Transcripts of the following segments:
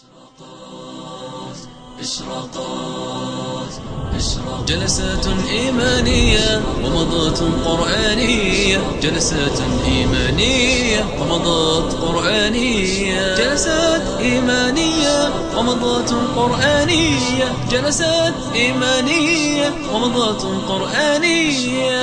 إشراقات إشراقات جلسات إيمانية ومضات قرآنية. جلسات إيمانية ومضات قرآنية. جلسات إيمانية ومضات قرآنية. جلسات إيمانية ومضات قرآنية.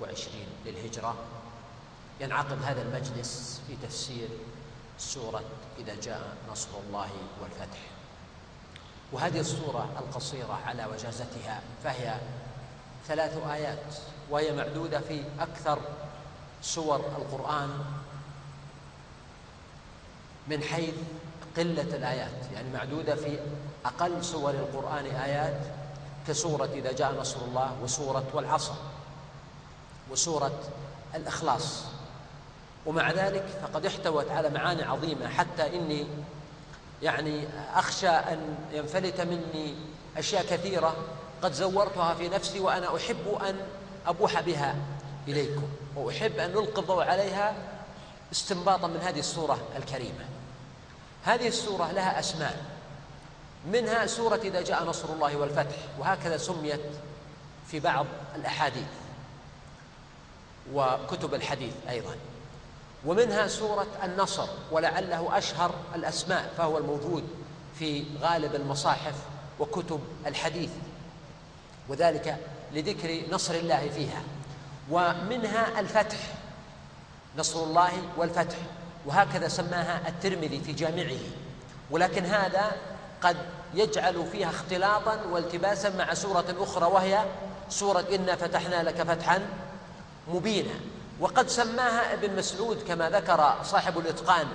1427 للهجرة. ينعقد هذا المجلس في تفسير سورة إذا جاء نصر الله والفتح. وهذه السورة القصيرة على وجازتها فهي ثلاث آيات وهي معدودة في أكثر سور القرآن من حيث قلة الآيات. يعني معدودة في أقل سور القرآن آيات كسورة إذا جاء نصر الله وسورة والعصر. وسورة الإخلاص. ومع ذلك فقد احتوت على معاني عظيمة حتى إني يعني أخشى أن ينفلت مني أشياء كثيرة قد زورتها في نفسي وأنا أحب أن أبوح بها إليكم وأحب أن نلقي الضوء عليها استنباطا من هذه السورة الكريمة. هذه السورة لها أسماء منها سورة إذا جاء نصر الله والفتح وهكذا سميت في بعض الأحاديث. وكتب الحديث أيضاً. ومنها سورة النصر ولعله أشهر الأسماء فهو الموجود في غالب المصاحف وكتب الحديث. وذلك لذكر نصر الله فيها. ومنها الفتح نصر الله والفتح وهكذا سماها الترمذي في جامعه. ولكن هذا قد يجعل فيها اختلاطا والتباسا مع سورة أخرى وهي سورة إنا فتحنا لك فتحا. مبينا وقد سماها ابن مسعود كما ذكر صاحب الإتقان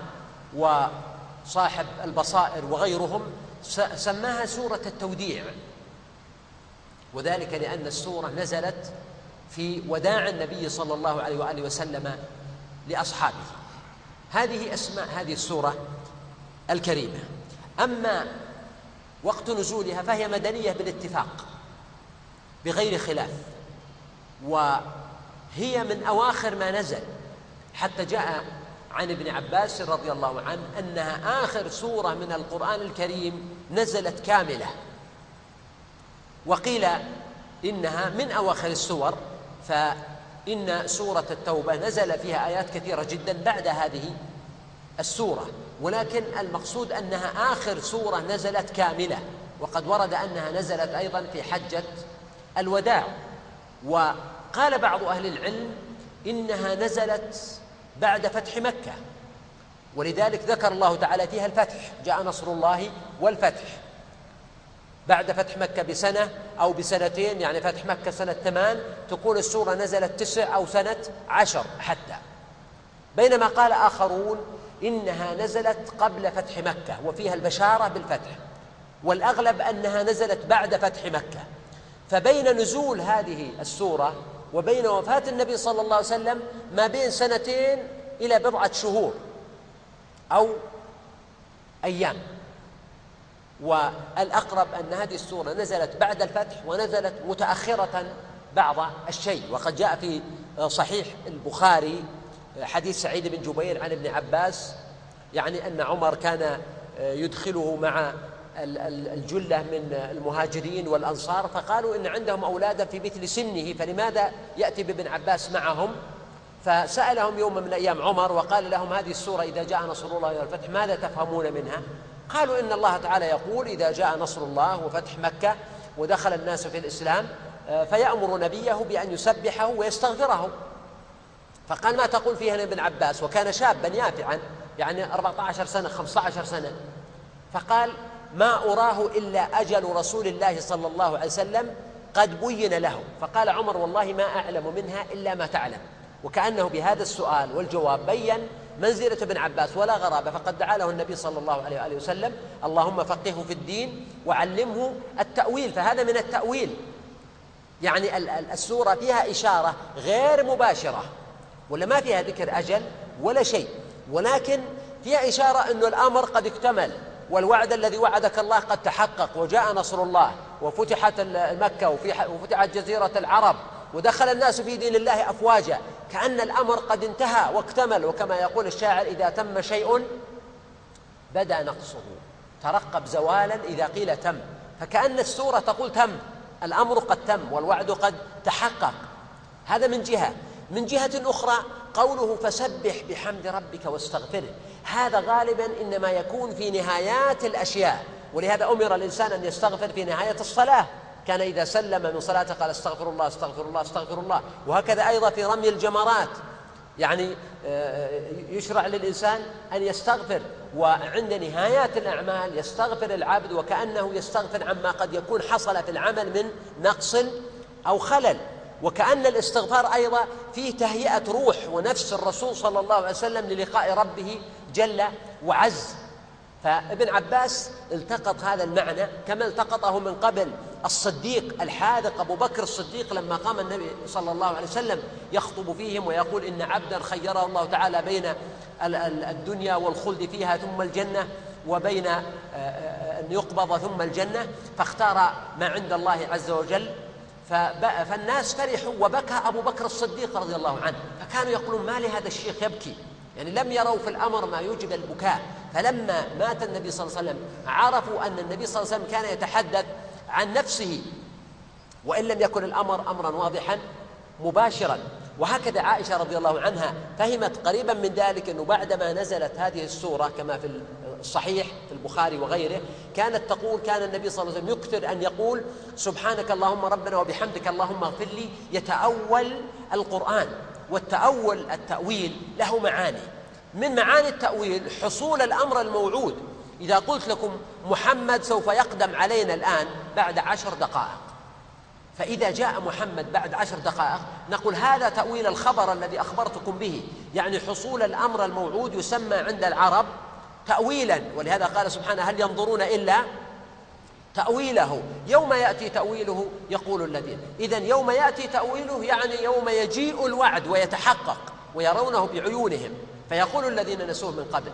وصاحب البصائر وغيرهم سماها سورة التوديع. وذلك لأن السورة نزلت في وداع النبي صلى الله عليه وآله وسلم لأصحابه. هذه أسماء هذه السورة الكريمة. أما وقت نزولها فهي مدنية بالاتفاق بغير خلاف. و هي من أواخر ما نزل. حتى جاء عن ابن عباس رضي الله عنه أنها آخر سورة من القرآن الكريم نزلت كاملة. وقيل إنها من أواخر السور فإن سورة التوبة نزل فيها آيات كثيرة جدا بعد هذه السورة. ولكن المقصود أنها آخر سورة نزلت كاملة. وقد ورد أنها نزلت أيضا في حجة الوداع. و قال بعض أهل العلم إنها نزلت بعد فتح مكة ولذلك ذكر الله تعالى فيها الفتح جاء نصر الله والفتح. بعد فتح مكة بسنة أو بسنتين يعني فتح مكة سنة ثمان تكون السورة نزلت تسع أو سنة عشر حتى. بينما قال آخرون إنها نزلت قبل فتح مكة وفيها البشارة بالفتح. والأغلب أنها نزلت بعد فتح مكة. فبين نزول هذه السورة وبين وفاة النبي صلى الله عليه وسلم ما بين سنتين إلى بضعة شهور أو أيام. والأقرب أن هذه السورة نزلت بعد الفتح ونزلت متأخرة بعض الشيء. وقد جاء في صحيح البخاري حديث سعيد بن جبير عن ابن عباس يعني أن عمر كان يدخله مع الجلة من المهاجرين والأنصار فقالوا إن عندهم أولادا في مثل سنه فلماذا يأتي بابن عباس معهم؟ فسألهم يوم من الأيام عمر وقال لهم هذه السورة إذا جاء نصر الله والفتح ماذا تفهمون منها؟ قالوا إن الله تعالى يقول إذا جاء نصر الله وفتح مكة ودخل الناس في الإسلام فيأمر نبيه بأن يسبحه ويستغفره. فقال ما تقول فيها ابن عباس؟ وكان شابا يافعا يعني 14 سنة 15 سنة. فقال ما أراه إلا أجل رسول الله صلى الله عليه وسلم قد بين له. فقال عمر والله ما أعلم منها إلا ما تعلم. وكأنه بهذا السؤال والجواب بين منزلة ابن عباس ولا غرابة فقد دعا له النبي صلى الله عليه وآله وسلم اللهم فقهه في الدين وعلمه التأويل. فهذا من التأويل. يعني السورة فيها إشارة غير مباشرة ولا ما فيها ذكر أجل ولا شيء. ولكن فيها إشارة أن الأمر قد اكتمل. والوعد الذي وعدك الله قد تحقق وجاء نصر الله وفتحت مكة وفتحت جزيرة العرب ودخل الناس في دين الله أفواجا. كأن الأمر قد انتهى واكتمل. وكما يقول الشاعر إذا تم شيء بدا نقصه. ترقب زوالا إذا قيل تم. فكأن السورة تقول تم. الأمر قد تم والوعد قد تحقق. هذا من جهة. من جهة أخرى قوله فسبح بحمد ربك واستغفره. هذا غالبا إنما يكون في نهايات الأشياء ولهذا أمر الإنسان أن يستغفر في نهاية الصلاة. كان إذا سلم من صلاته قال استغفر الله استغفر الله استغفر الله. وهكذا أيضا في رمي الجمرات. يعني آه، يشرع للإنسان أن يستغفر. وعند نهايات الأعمال يستغفر العبد وكأنه يستغفر عما قد يكون حصل في العمل من نقص أو خلل. وكأن الاستغفار أيضا فيه تهيئة روح ونفس الرسول صلى الله عليه وسلم للقاء ربه جل وعز. فابن عباس التقط هذا المعنى كما التقطه من قبل الصديق الحاذق أبو بكر الصديق لما قام النبي صلى الله عليه وسلم يخطب فيهم ويقول إن عبدا خيره الله تعالى بين الدنيا والخلد فيها ثم الجنة وبين آه، آه، أن يقبض ثم الجنة. فاختار ما عند الله عز وجل فالناس فرحوا وبكى أبو بكر الصديق رضي الله عنه. فكانوا يقولون ما لهذا الشيخ يبكي؟ يعني لم يروا في الأمر ما يوجب البكاء. فلما مات النبي صلى الله عليه وسلم عرفوا أن النبي صلى الله عليه وسلم كان يتحدث عن نفسه. وإن لم يكن الأمر أمرا واضحا مباشرا. وهكذا عائشة رضي الله عنها فهمت قريبا من ذلك أنه بعدما نزلت هذه السورة كما في الصحيح في البخاري وغيره كانت تقول كان النبي صلى الله عليه وسلم يكثر أن يقول سبحانك اللهم ربنا وبحمدك اللهم اغفر لي يتأول القرآن والتأول التأويل له معاني. من معاني التأويل حصول الأمر الموعود. إذا قلت لكم محمد سوف يقدم علينا الآن بعد عشر دقائق. فإذا جاء محمد بعد عشر دقائق نقول هذا تأويل الخبر الذي أخبرتكم به. يعني حصول الأمر الموعود يسمى عند العرب تأويلا. ولهذا قال سبحانه هل ينظرون إلا تأويله؟ يوم يأتي تأويله يقول الذين. إذا يوم يأتي تأويله يعني يوم يجيء الوعد ويتحقق ويرونه بعيونهم. فيقول الذين نسوه من قبل.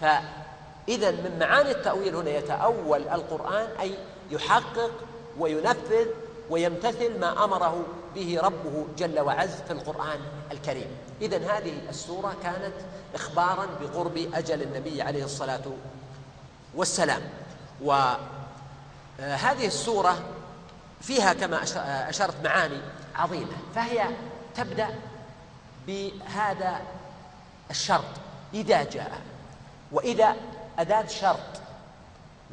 فإذا من معاني التأويل هنا يتأول القرآن أي يحقق وينفذ ويمتثل ما أمره به ربه جل وعز في القرآن الكريم. إذا هذه السورة كانت إخبارا بقرب أجل النبي عليه الصلاة والسلام. وهذه السورة فيها كما أشرت معاني عظيمة. فهي تبدأ بهذا الشرط إذا جاء وإذا أداة شرط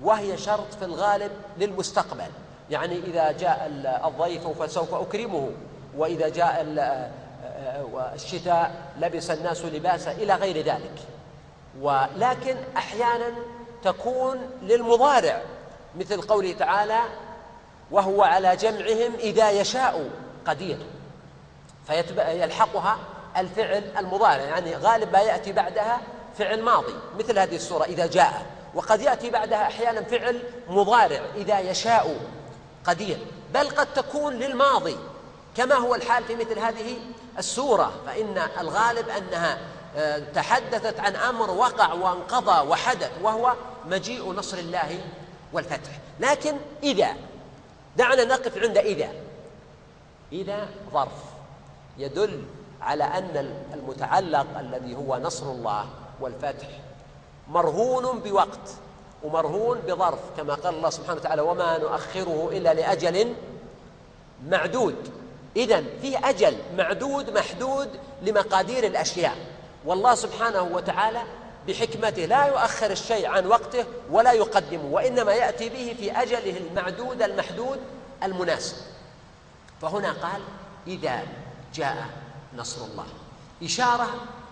وهي شرط في الغالب للمستقبل. يعني إذا جاء الضيف فسوف أكرمه وإذا جاء الشتاء لبس الناس لباسا إلى غير ذلك. ولكن أحيانا تكون للمضارع مثل قوله تعالى وهو على جمعهم إذا يشاء قدير فيلحقها الفعل المضارع يعني غالب ما يأتي بعدها فعل ماضي مثل هذه الصورة إذا جاء وقد يأتي بعدها أحيانا فعل مضارع إذا يشاء قدير بل قد تكون للماضي كما هو الحال في مثل هذه السورة فإن الغالب أنها آه، تحدثت عن أمر وقع وانقضى وحدث وهو مجيء نصر الله والفتح. لكن إذا دعنا نقف عند إذا. إذا ظرف يدل على أن المتعلق الذي هو نصر الله والفتح مرهون بوقت. ومرهون بظرف كما قال الله سبحانه وتعالى وما نؤخره إلا لأجل معدود. إذا في أجل معدود محدود لمقادير الأشياء. والله سبحانه وتعالى بحكمته لا يؤخر الشيء عن وقته ولا يقدمه وإنما يأتي به في أجله المعدود المحدود المناسب. فهنا قال إذا جاء نصر الله. إشارة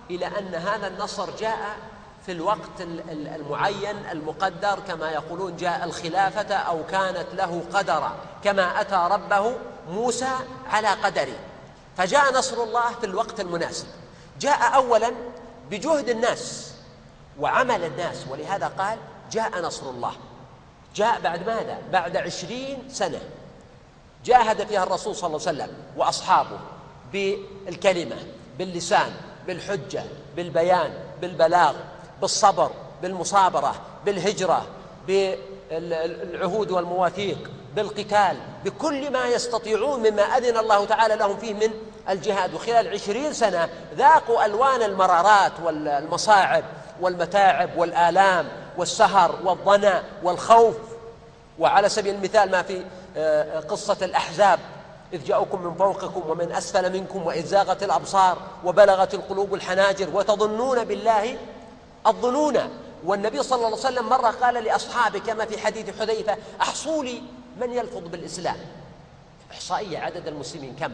إلى أن هذا النصر جاء في الوقت المعين المقدر كما يقولون جاء الخلافة أو كانت له قدرا كما أتى ربه موسى على قدره. فجاء نصر الله في الوقت المناسب. جاء أولا بجهد الناس وعمل الناس ولهذا قال جاء نصر الله. جاء بعد ماذا؟ بعد عشرين سنة. جاهد فيها الرسول صلى الله عليه وسلم وأصحابه بالكلمة باللسان بالحجة بالبيان بالبلاغ. بالصبر بالمصابرة بالهجرة بالعهود والمواثيق بالقتال بكل ما يستطيعون مما أذن الله تعالى لهم فيه من الجهاد. وخلال عشرين سنة ذاقوا ألوان المرارات والمصاعب والمتاعب والآلام والسهر والظنا والخوف. وعلى سبيل المثال ما في آه، قصة الأحزاب إذ جاءكم من فوقكم ومن أسفل منكم وإذ زاغت الأبصار وبلغت القلوب الحناجر وتظنون بالله الظنون. والنبي صلى الله عليه وسلم مرة قال لأصحابه كما في حديث حذيفة أحصوا لي من يلفظ بالإسلام. إحصائية عدد المسلمين كم؟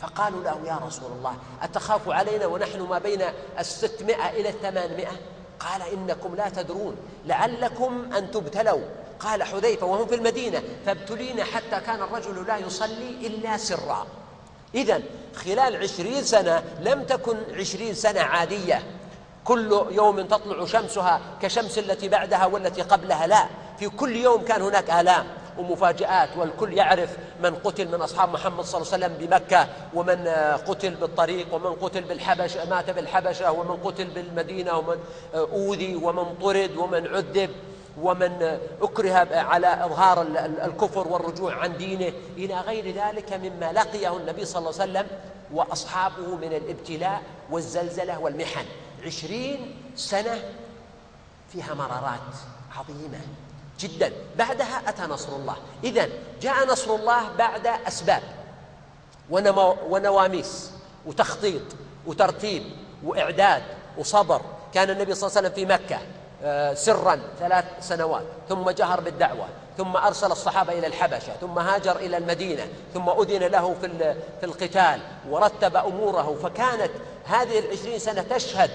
فقالوا له يا رسول الله أتخاف علينا ونحن ما بين الستمائة إلى الثمانمائة؟ قال إنكم لا تدرون لعلكم أن تبتلوا. قال حذيفة وهم في المدينة فابتلينا حتى كان الرجل لا يصلي إلا سرا. إذا خلال عشرين سنة لم تكن عشرين سنة عادية. كل يوم تطلع شمسها كشمس التي بعدها والتي قبلها. لا في كل يوم كان هناك آلام ومفاجآت والكل يعرف من قتل من أصحاب محمد صلى الله عليه وسلم بمكة ومن قتل بالطريق ومن قتل بالحبش مات بالحبشة ومن قتل بالمدينة ومن أوذي ومن طرد ومن عذب ومن أكره على إظهار الكفر والرجوع عن دينه. إلى غير ذلك مما لقيه النبي صلى الله عليه وسلم وأصحابه من الابتلاء والزلزلة والمحن. عشرين سنة فيها مرارات عظيمة جدا. بعدها أتى نصر الله. إذا جاء نصر الله بعد أسباب. ونواميس وتخطيط وترتيب وإعداد وصبر. كان النبي صلى الله عليه وسلم في مكة آه، سرا ثلاث سنوات. ثم جهر بالدعوة. ثم أرسل الصحابة إلى الحبشة. ثم هاجر إلى المدينة. ثم أذن له في في القتال ورتب أموره. فكانت هذه العشرين سنة تشهد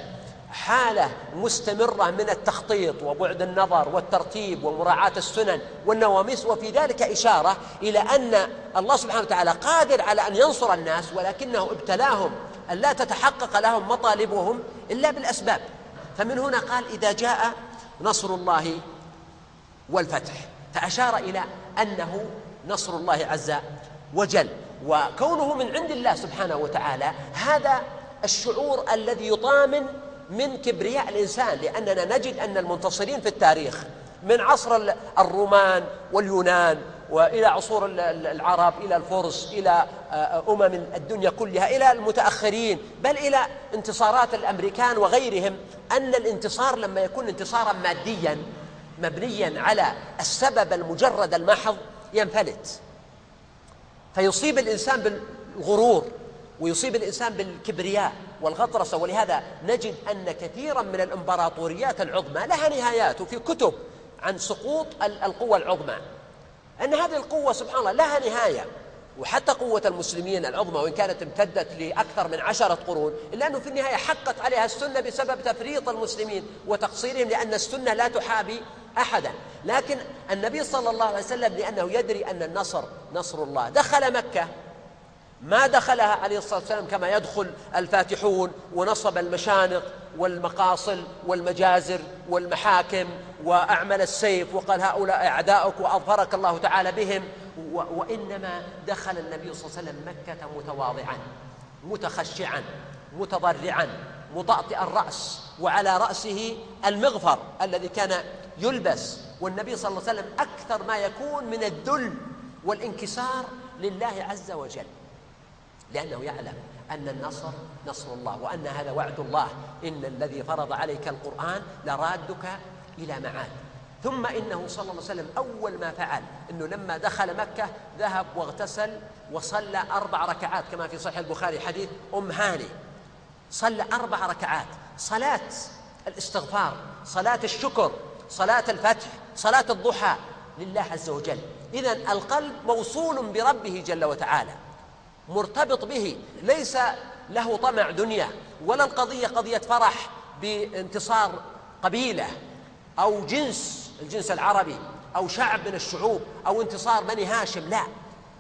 حالة مستمرة من التخطيط وبعد النظر والترتيب ومراعاة السنن والنواميس وفي ذلك إشارة إلى أن الله سبحانه وتعالى قادر على أن ينصر الناس ولكنه ابتلاهم أن لا تتحقق لهم مطالبهم إلا بالأسباب. فمن هنا قال إذا جاء نصر الله والفتح فأشار إلى أنه نصر الله عز وجل. وكونه من عند الله سبحانه وتعالى هذا الشعور الذي يطامن من كبرياء الإنسان لأننا نجد أن المنتصرين في التاريخ من عصر الرومان واليونان وإلى عصور العرب إلى الفرس إلى آه، أمم الدنيا كلها إلى المتأخرين بل إلى انتصارات الأمريكان وغيرهم أن الانتصار لما يكون انتصارا ماديا مبنيا على السبب المجرد المحض ينفلت. فيصيب الإنسان بالغرور ويصيب الإنسان بالكبرياء والغطرسة. ولهذا نجد أن كثيرا من الإمبراطوريات العظمى لها نهايات وفي كتب عن سقوط القوى العظمى أن هذه القوة سبحان الله لها نهاية. وحتى قوة المسلمين العظمى وإن كانت امتدت لأكثر من عشرة قرون إلا أنه في النهاية حقت عليها السنة بسبب تفريط المسلمين وتقصيرهم لأن السنة لا تحابي أحدا. لكن النبي صلى الله عليه وسلم لأنه يدري أن النصر نصر الله. دخل مكة ما دخلها عليه الصلاة والسلام كما يدخل الفاتحون ونصب المشانق والمقاصل والمجازر والمحاكم وأعمل السيف وقال هؤلاء أعداؤك وأظفرك الله تعالى بهم وإنما دخل النبي صلى الله عليه وسلم مكة متواضعا متخشعا متضرعا مطأطئ الرأس وعلى رأسه المغفر الذي كان يلبس. والنبي صلى الله عليه وسلم أكثر ما يكون من الذل والانكسار لله عز وجل. لأنه يعلم أن النصر نصر الله وأن هذا وعد الله. إن الذي فرض عليك القرآن لرادك إلى معاد. ثم إنه صلى الله عليه وسلم أول ما فعل أنه لما دخل مكة ذهب واغتسل وصلى أربع ركعات كما في صحيح البخاري حديث أم هاني. صلى أربع ركعات. صلاة الاستغفار صلاة الشكر صلاة الفتح صلاة الضحى لله عز وجل. إذا القلب موصول بربه جل وتعالى. مرتبط به ليس له طمع دنيا ولا القضية قضية فرح بانتصار قبيلة أو جنس الجنس العربي أو شعب من الشعوب أو انتصار بني هاشم لا.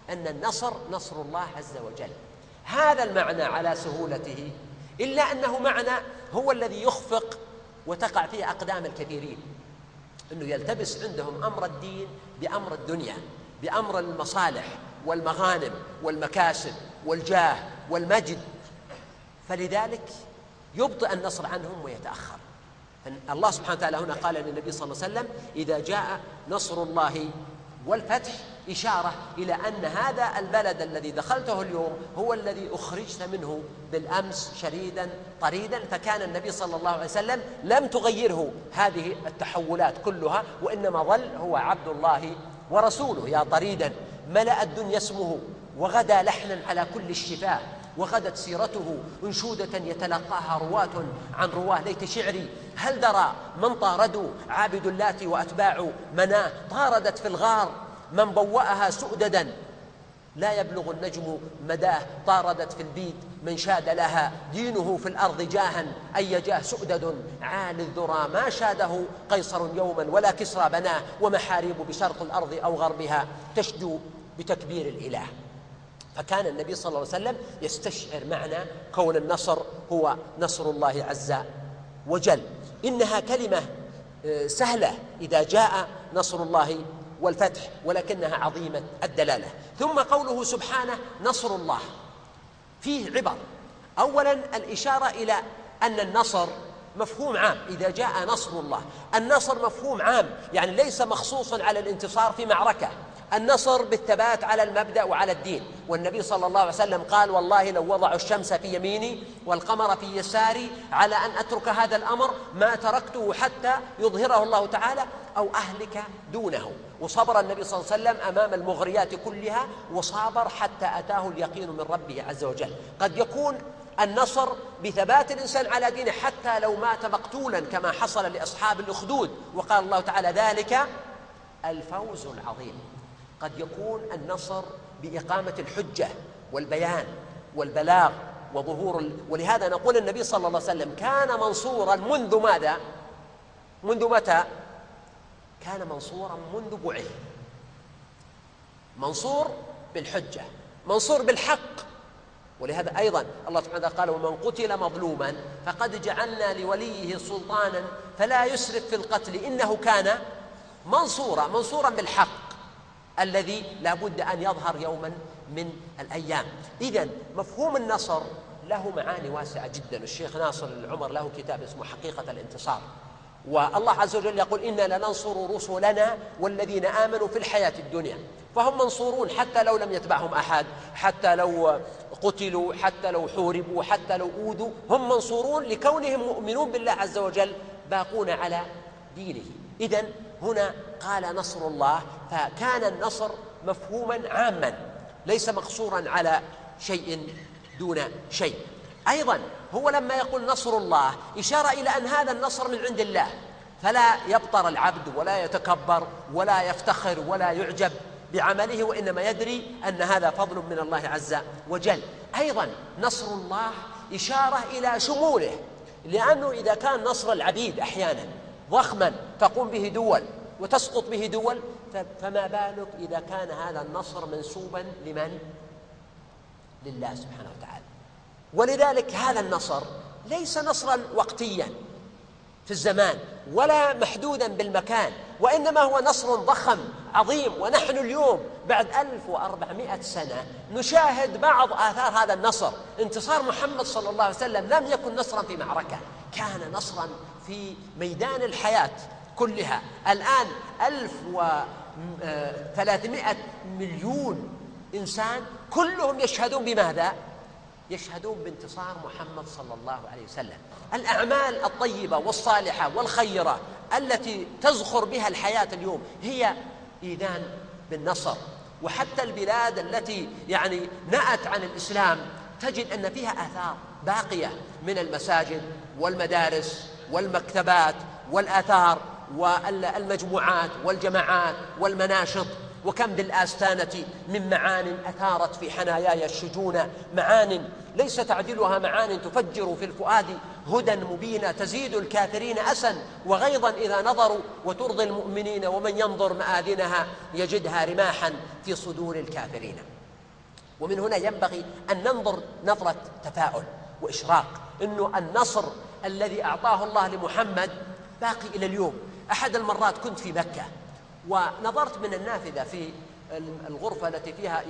أن النصر نصر الله عز وجل. هذا المعنى على سهولته إلا أنه معنى هو الذي يخفق وتقع فيه أقدام الكثيرين. أنه يلتبس عندهم أمر الدين بأمر الدنيا بأمر المصالح. والمغانم والمكاسب والجاه والمجد. فلذلك يبطئ النصر عنهم ويتأخر. الله سبحانه وتعالى هنا قال للنبي صلى الله عليه وسلم إذا جاء نصر الله والفتح إشارة إلى أن هذا البلد الذي دخلته اليوم هو الذي أخرجت منه بالأمس شريدا طريدا. فكان النبي صلى الله عليه وسلم لم تغيره هذه التحولات كلها وإنما ظل هو عبد الله ورسوله يا طريدا. ملأ الدنيا اسمه وغدا لحنا على كل الشفاه وغدت سيرته أنشودة يتلقاها رواة عن رواه ليت شعري. هل درى من طاردوا عابد اللات وأتباع مناة؟ طاردت في الغار من بوأها سؤددا. لا يبلغ النجم مداه طاردت في البيد من شاد لها. دينه في الأرض جاها أي جاه سؤدد. عالي الذرى ما شاده قيصر يوما ولا كسرى بناه. ومحاريب بشرق الأرض أو غربها تشدو بتكبير الإله. فكان النبي صلى الله عليه وسلم يستشعر معنى كون النصر هو نصر الله عز وجل. إنها كلمة آه، سهلة إذا جاء نصر الله والفتح ولكنها عظيمة الدلالة. ثم قوله سبحانه نصر الله. فيه عبر. أولا الإشارة إلى أن النصر مفهوم عام إذا جاء نصر الله. النصر مفهوم عام يعني ليس مخصوصا على الانتصار في معركة. النصر بالثبات على المبدأ وعلى الدين. والنبي صلى الله عليه وسلم قال والله لو وضعوا الشمس في يميني والقمر في يساري على أن أترك هذا الأمر ما تركته حتى يظهره الله تعالى أو أهلك دونه. وصبر النبي صلى الله عليه وسلم أمام المغريات كلها وصابر حتى أتاه اليقين من ربه عز وجل. قد يكون النصر بثبات الإنسان على دينه حتى لو مات مقتولا كما حصل لأصحاب الأخدود. وقال الله تعالى ذلك الفوز العظيم. قد يكون النصر بإقامة الحجة والبيان والبلاغ وظهور ال... ولهذا نقول النبي صلى الله عليه وسلم كان منصورا منذ ماذا؟ منذ متى؟ كان منصورا منذ بعث منصور بالحجة منصور بالحق ولهذا أيضا الله سبحانه وتعالى قال ومن قتل مظلوما فقد جعلنا لوليه سلطانا فلا يسرف في القتل إنه كان منصورا منصورا بالحق الذي لا بد أن يظهر يوما من الأيام. إذا مفهوم النصر له معاني واسعة جدا. الشيخ ناصر العمر له كتاب اسمه حقيقة الانتصار. والله عز وجل يقول إنا لننصر رسلنا والذين آمنوا في الحياة الدنيا. فهم منصورون حتى لو لم يتبعهم أحد حتى لو قتلوا حتى لو حوربوا حتى لو أوذوا. هم منصورون لكونهم مؤمنون بالله عز وجل باقون على دينه. إذا هنا قال نصر الله فكان النصر مفهوما عاما ليس مقصورا على شيء دون شيء. أيضا هو لما يقول نصر الله إشارة إلى أن هذا النصر من عند الله فلا يبطر العبد ولا يتكبر ولا يفتخر ولا يعجب بعمله وإنما يدري أن هذا فضل من الله عز وجل. أيضا نصر الله إشارة إلى شموله لأنه إذا كان نصر العبيد أحيانا ضخما تقوم به دول وتسقط به دول فما بالك إذا كان هذا النصر منسوبا لمن؟ لله سبحانه وتعالى. ولذلك هذا النصر ليس نصرا وقتيا في الزمان ولا محدودا بالمكان وإنما هو نصر ضخم عظيم. ونحن اليوم بعد 1400 سنة نشاهد بعض آثار هذا النصر. انتصار محمد صلى الله عليه وسلم لم يكن نصرا في معركة كان نصرا في ميدان الحياة كلها. الآن ألف وثلاثمائة مليون إنسان كلهم يشهدون بماذا؟ يشهدون بانتصار محمد صلى الله عليه وسلم. الأعمال الطيبة والصالحة والخيرة التي تزخر بها الحياة اليوم هي إيذان بالنصر. وحتى البلاد التي يعني نأت عن الإسلام تجد أن فيها آثار باقية من المساجد والمدارس والمكتبات والآثار والمجموعات والجماعات والمناشط. وكم بالآستانة من معان أثارت في حناياي الشجون. معان ليس تعدلها معان تفجر في الفؤاد. هدى مبينا تزيد الكافرين أسا وغيظا إذا نظروا. وترضي المؤمنين ومن ينظر مآذنها يجدها رماحا في صدور الكافرين. ومن هنا ينبغي أن ننظر نظرة تفاؤل وإشراق. أنه النصر الذي أعطاه الله لمحمد باقي إلى اليوم. أحد المرات كنت في مكة ونظرت من النافذة في الغرفة التي فيها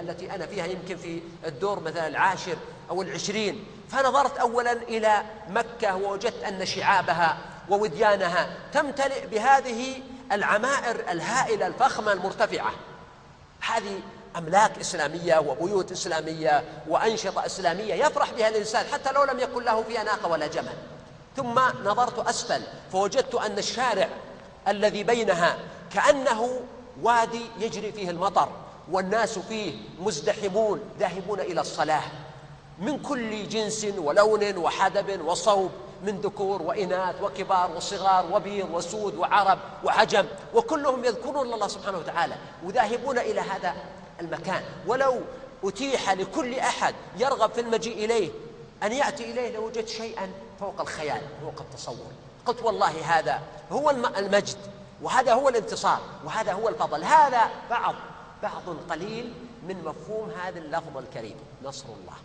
التي أنا فيها يمكن في الدور مثلا العاشر أو العشرين. فنظرت أولا إلى مكة ووجدت أن شعابها ووديانها تمتلئ بهذه العمائر الهائلة الفخمة المرتفعة. هذه أملاك إسلامية وبيوت إسلامية وأنشطة إسلامية يفرح بها الإنسان حتى لو لم يكن له فيها ناقة ولا جمل. ثم نظرت أسفل فوجدت أن الشارع الذي بينها كأنه وادي يجري فيه المطر والناس فيه مزدحمون ذاهبون إلى الصلاة. من كل جنس ولون وحدب وصوب من ذكور وإناث وكبار وصغار وبيض وسود وعرب وعجم وكلهم يذكرون الله سبحانه وتعالى وذاهبون إلى هذا المكان. ولو أتيح لكل أحد يرغب في المجيء إليه أن يأتي إليه لوجد شيئا فوق الخيال فوق التصور. قلت والله هذا هو المجد وهذا هو الانتصار وهذا هو الفضل. هذا بعض بعض قليل من مفهوم هذا اللفظ الكريم نصر الله.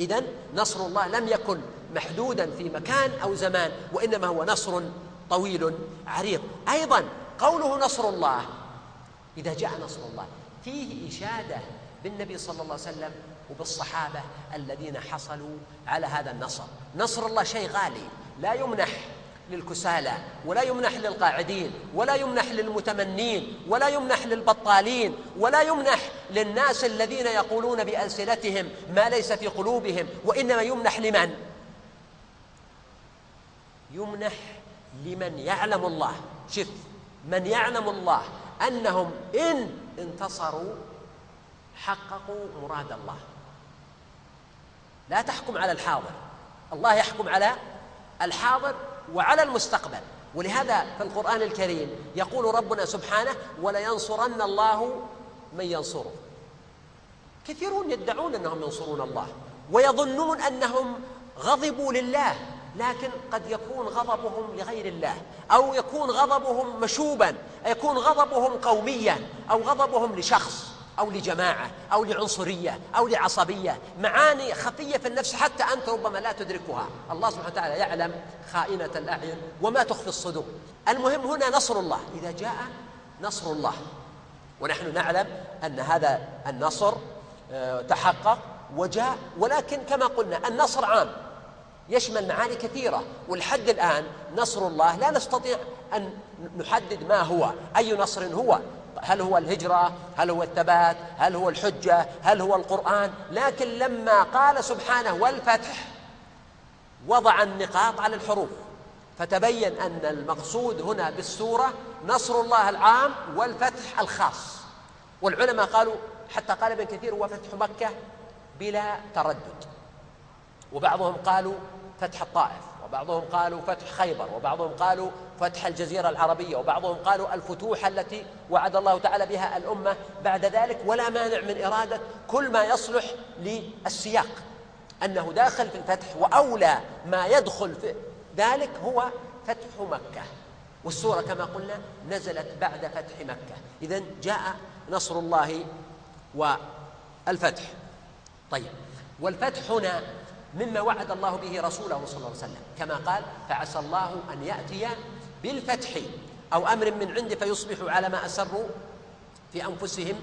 إذا نصر الله لم يكن محدودا في مكان أو زمان وإنما هو نصر طويل عريض أيضا قوله نصر الله إذا جاء نصر الله فيه إشادة بالنبي صلى الله عليه وسلم وبالصحابة الذين حصلوا على هذا النصر نصر الله شيء غالي لا يمنح للكسالى ولا يمنح للقاعدين ولا يمنح للمتمنين ولا يمنح للبطالين ولا يمنح للناس الذين يقولون بألسنتهم ما ليس في قلوبهم وإنما يمنح لمن؟ يمنح لمن يعلم الله شف من يعلم الله أنهم إن انتصروا حققوا مراد الله. لا تحكم على الحاضر. الله يحكم على الحاضر وعلى المستقبل. ولهذا في القرآن الكريم يقول ربنا سبحانه ولينصرن الله من ينصره. كثيرون يدعون أنهم ينصرون الله ويظنون أنهم غضبوا لله. لكن قد يكون غضبهم لغير الله أو يكون غضبهم مشوبا يكون غضبهم قوميا أو غضبهم لشخص أو لجماعة أو لعنصرية أو لعصبية. معاني خفية في النفس حتى أنت ربما لا تدركها. الله سبحانه وتعالى يعلم خائنة الأعين وما تخفي الصدور. المهم هنا نصر الله. إذا جاء نصر الله ونحن نعلم أن هذا النصر آه، تحقق وجاء ولكن كما قلنا النصر عام. يشمل معاني كثيرة. والحد الآن نصر الله لا نستطيع أن نحدد ما هو أي نصر هو. هل هو الهجرة؟ هل هو الثبات؟ هل هو الحجة؟ هل هو القرآن؟ لكن لما قال سبحانه والفتح وضع النقاط على الحروف فتبين أن المقصود هنا بالسورة نصر الله العام والفتح الخاص. والعلماء قالوا حتى قال ابن كثير هو فتح مكة بلا تردد. وبعضهم قالوا فتح الطائف وبعضهم قالوا فتح خيبر وبعضهم قالوا فتح الجزيرة العربية وبعضهم قالوا الفتوح التي وعد الله تعالى بها الأمة بعد ذلك ولا مانع من إرادة كل ما يصلح للسياق. أنه داخل في الفتح وأولى ما يدخل في ذلك هو فتح مكة. والسورة كما قلنا نزلت بعد فتح مكة. إذا جاء نصر الله والفتح. طيب والفتح هنا مما وعد الله به رسوله صلى الله عليه وسلم. كما قال فعسى الله أن يأتي بالفتح أو أمر من عنده فيصبحوا على ما أسروا في أنفسهم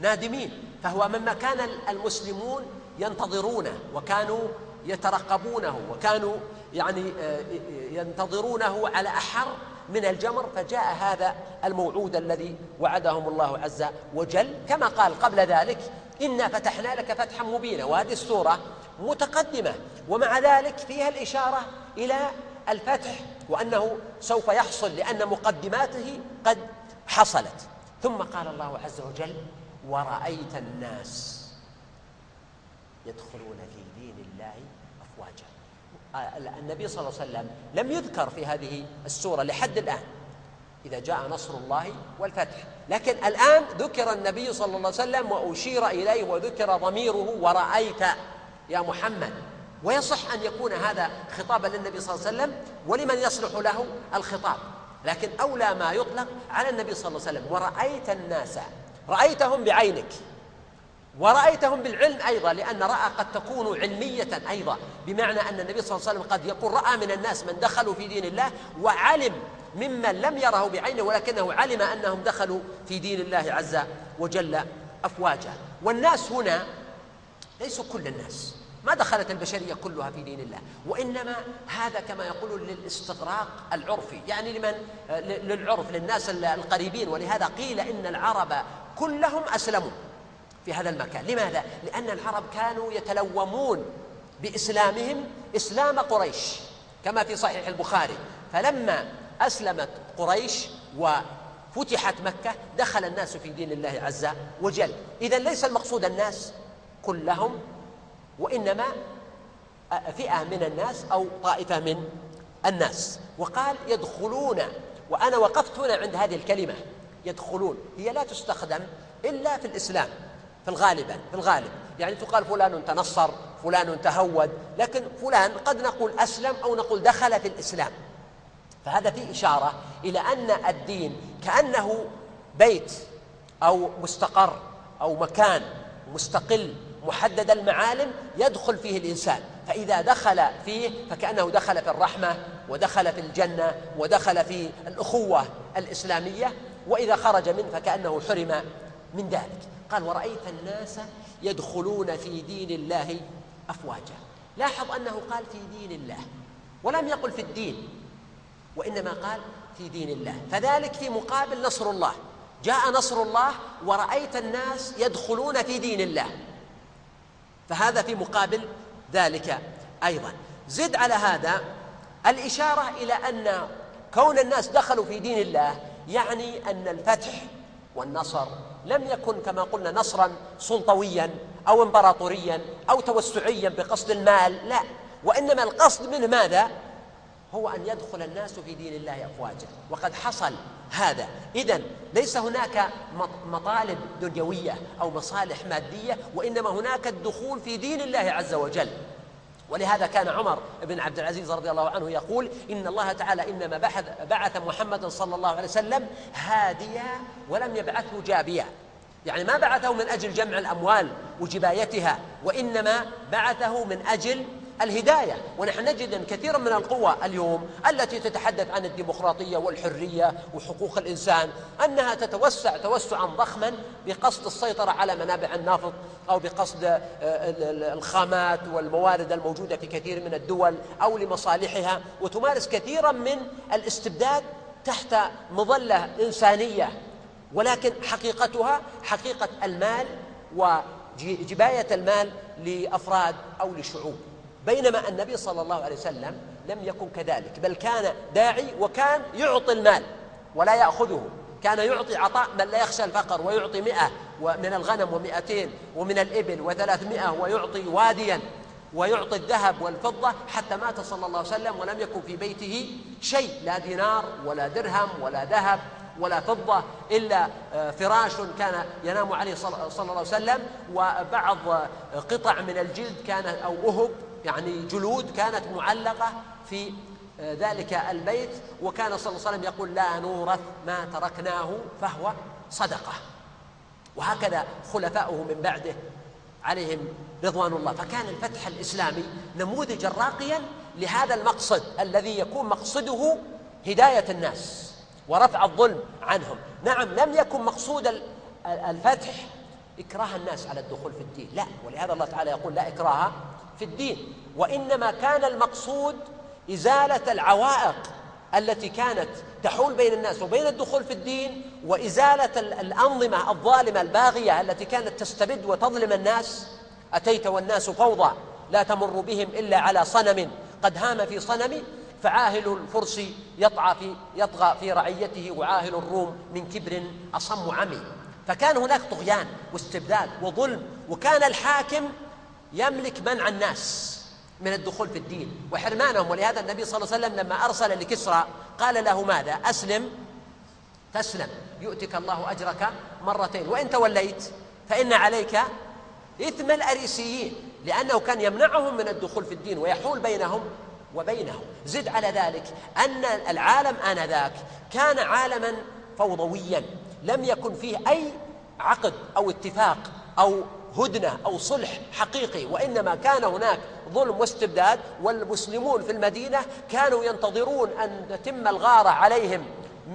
نادمين. فهو مما كان المسلمون ينتظرونه وكانوا يترقبونه وكانوا يعني آه، ينتظرونه على أحر من الجمر فجاء هذا الموعود الذي وعدهم الله عز وجل. كما قال قبل ذلك إنا فتحنا لك فتحا مبينا. وهذه السورة متقدمة. ومع ذلك فيها الإشارة إلى الفتح وأنه سوف يحصل لأن مقدماته قد حصلت. ثم قال الله عز وجل ورأيت الناس يدخلون في دين الله أفواجا. آه، النبي صلى الله عليه وسلم لم يذكر في هذه السورة لحد الآن إذا جاء نصر الله والفتح. لكن الآن ذكر النبي صلى الله عليه وسلم وأشير إليه وذكر ضميره ورأيت يا محمد. ويصح أن يكون هذا خطابا للنبي صلى الله عليه وسلم ولمن يصلح له الخطاب. لكن أولى ما يطلق على النبي صلى الله عليه وسلم. ورأيت الناس. رأيتهم بعينك. ورأيتهم بالعلم أيضا لأن رأى قد تكون علمية أيضا بمعنى أن النبي صلى الله عليه وسلم قد يقول رأى من الناس من دخلوا في دين الله وعلم ممن لم يره بعينه ولكنه علم أنهم دخلوا في دين الله عز وجل أفواجا. والناس هنا ليسوا كل الناس ما دخلت البشرية كلها في دين الله وإنما هذا كما يقولون للاستغراق العرفي يعني لمن؟ للعرف للناس القريبين. ولهذا قيل إن العرب كلهم أسلموا. في هذا المكان. لماذا؟ لأن العرب كانوا يتلومون بإسلامهم إسلام قريش كما في صحيح البخاري. فلما أسلمت قريش وفتحت مكة دخل الناس في دين الله عز وجل. إذا ليس المقصود الناس كلهم وإنما فئة من الناس أو طائفة من الناس. وقال يدخلون وأنا وقفت هنا عند هذه الكلمة. يدخلون. هي لا تستخدم إلا في الإسلام. في الغالب في الغالب. يعني تقال فلان تنصر فلان تهود لكن فلان قد نقول أسلم أو نقول دخل في الإسلام. فهذا فيه إشارة إلى أن الدين كأنه بيت أو مستقر أو مكان مستقل محدد المعالم يدخل فيه الإنسان. فإذا دخل فيه فكأنه دخل في الرحمة ودخل في الجنة ودخل في الأخوة الإسلامية وإذا خرج منه فكأنه حرم من ذلك. قال ورأيت الناس يدخلون في دين الله أفواجا. لاحظ أنه قال في دين الله ولم يقل في الدين وإنما قال في دين الله. فذلك في مقابل نصر الله. جاء نصر الله ورأيت الناس يدخلون في دين الله. فهذا في مقابل ذلك أيضا. زد على هذا الإشارة إلى أن كون الناس دخلوا في دين الله يعني أن الفتح والنصر لم يكن كما قلنا نصرا سلطويا أو امبراطوريا أو توسعيا بقصد المال لا. وإنما القصد منه ماذا؟ هو أن يدخل الناس في دين الله أفواجا. وقد حصل هذا. إذا ليس هناك مطالب دنيوية أو مصالح مادية وإنما هناك الدخول في دين الله عز وجل. ولهذا كان عمر بن عبد العزيز رضي الله عنه يقول إن الله تعالى إنما بعث, بعث محمدا صلى الله عليه وسلم هاديا ولم يبعثه جابيا. يعني ما بعثه من أجل جمع الأموال وجبايتها وإنما بعثه من أجل الهداية. ونحن نجد أن كثيرا من القوى اليوم التي تتحدث عن الديمقراطية والحرية وحقوق الإنسان أنها تتوسع توسعا ضخما بقصد السيطرة على منابع النفط أو بقصد آه، الخامات والموارد الموجودة في كثير من الدول أو لمصالحها. وتمارس كثيرا من الاستبداد تحت مظلة إنسانية. ولكن حقيقتها حقيقة المال وجباية المال لأفراد أو لشعوب. بينما النبي صلى الله عليه وسلم لم يكن كذلك بل كان داعي وكان يعطي المال ولا يأخذه. كان يعطي عطاء من لا يخشى الفقر ويعطي مئة من الغنم ومئتين ومن الإبل وثلاثمائة ويعطي واديا ويعطي الذهب والفضة حتى مات صلى الله عليه وسلم ولم يكن في بيته شيء لا دينار ولا درهم ولا ذهب ولا فضة إلا آه، فراش كان ينام عليه صلى الله عليه وسلم وبعض قطع من الجلد كان أو أهب يعني جلود كانت معلقة في آه، ذلك البيت وكان صلى الله عليه وسلم يقول لا نورث ما تركناه فهو صدقة. وهكذا خلفاؤه من بعده عليهم رضوان الله. فكان الفتح الإسلامي نموذجا راقيا لهذا المقصد الذي يكون مقصده هداية الناس ورفع الظلم عنهم. نعم لم يكن مقصود الفتح إكراه الناس على الدخول في الدين. لا ولهذا الله تعالى يقول لا إكراه في الدين وإنما كان المقصود إزالة العوائق التي كانت تحول بين الناس وبين الدخول في الدين وإزالة الأنظمة الظالمة الباغية التي كانت تستبد وتظلم الناس. أتيت والناس فوضى لا تمر بهم إلا على صنم. قد هام في صنم فعاهل الفرس يطغى في يطغى في رعيته وعاهل الروم من كبر أصم عمي. فكان هناك طغيان واستبداد وظلم وكان الحاكم يملك منع الناس من الدخول في الدين. وحرمانهم. ولهذا النبي صلى الله عليه وسلم لما أرسل لكسرى قال له ماذا؟ أسلم. تسلم. يؤتك الله أجرك مرتين. وإن توليت فإن عليك إثم الأريسيين. لأنه كان يمنعهم من الدخول في الدين ويحول بينهم وبينه زد على ذلك أن العالم آنذاك كان عالما فوضويا. لم يكن فيه أي عقد أو اتفاق أو هدنة أو صلح حقيقي وإنما كان هناك ظلم واستبداد والمسلمون في المدينة كانوا ينتظرون أن تتم الغارة عليهم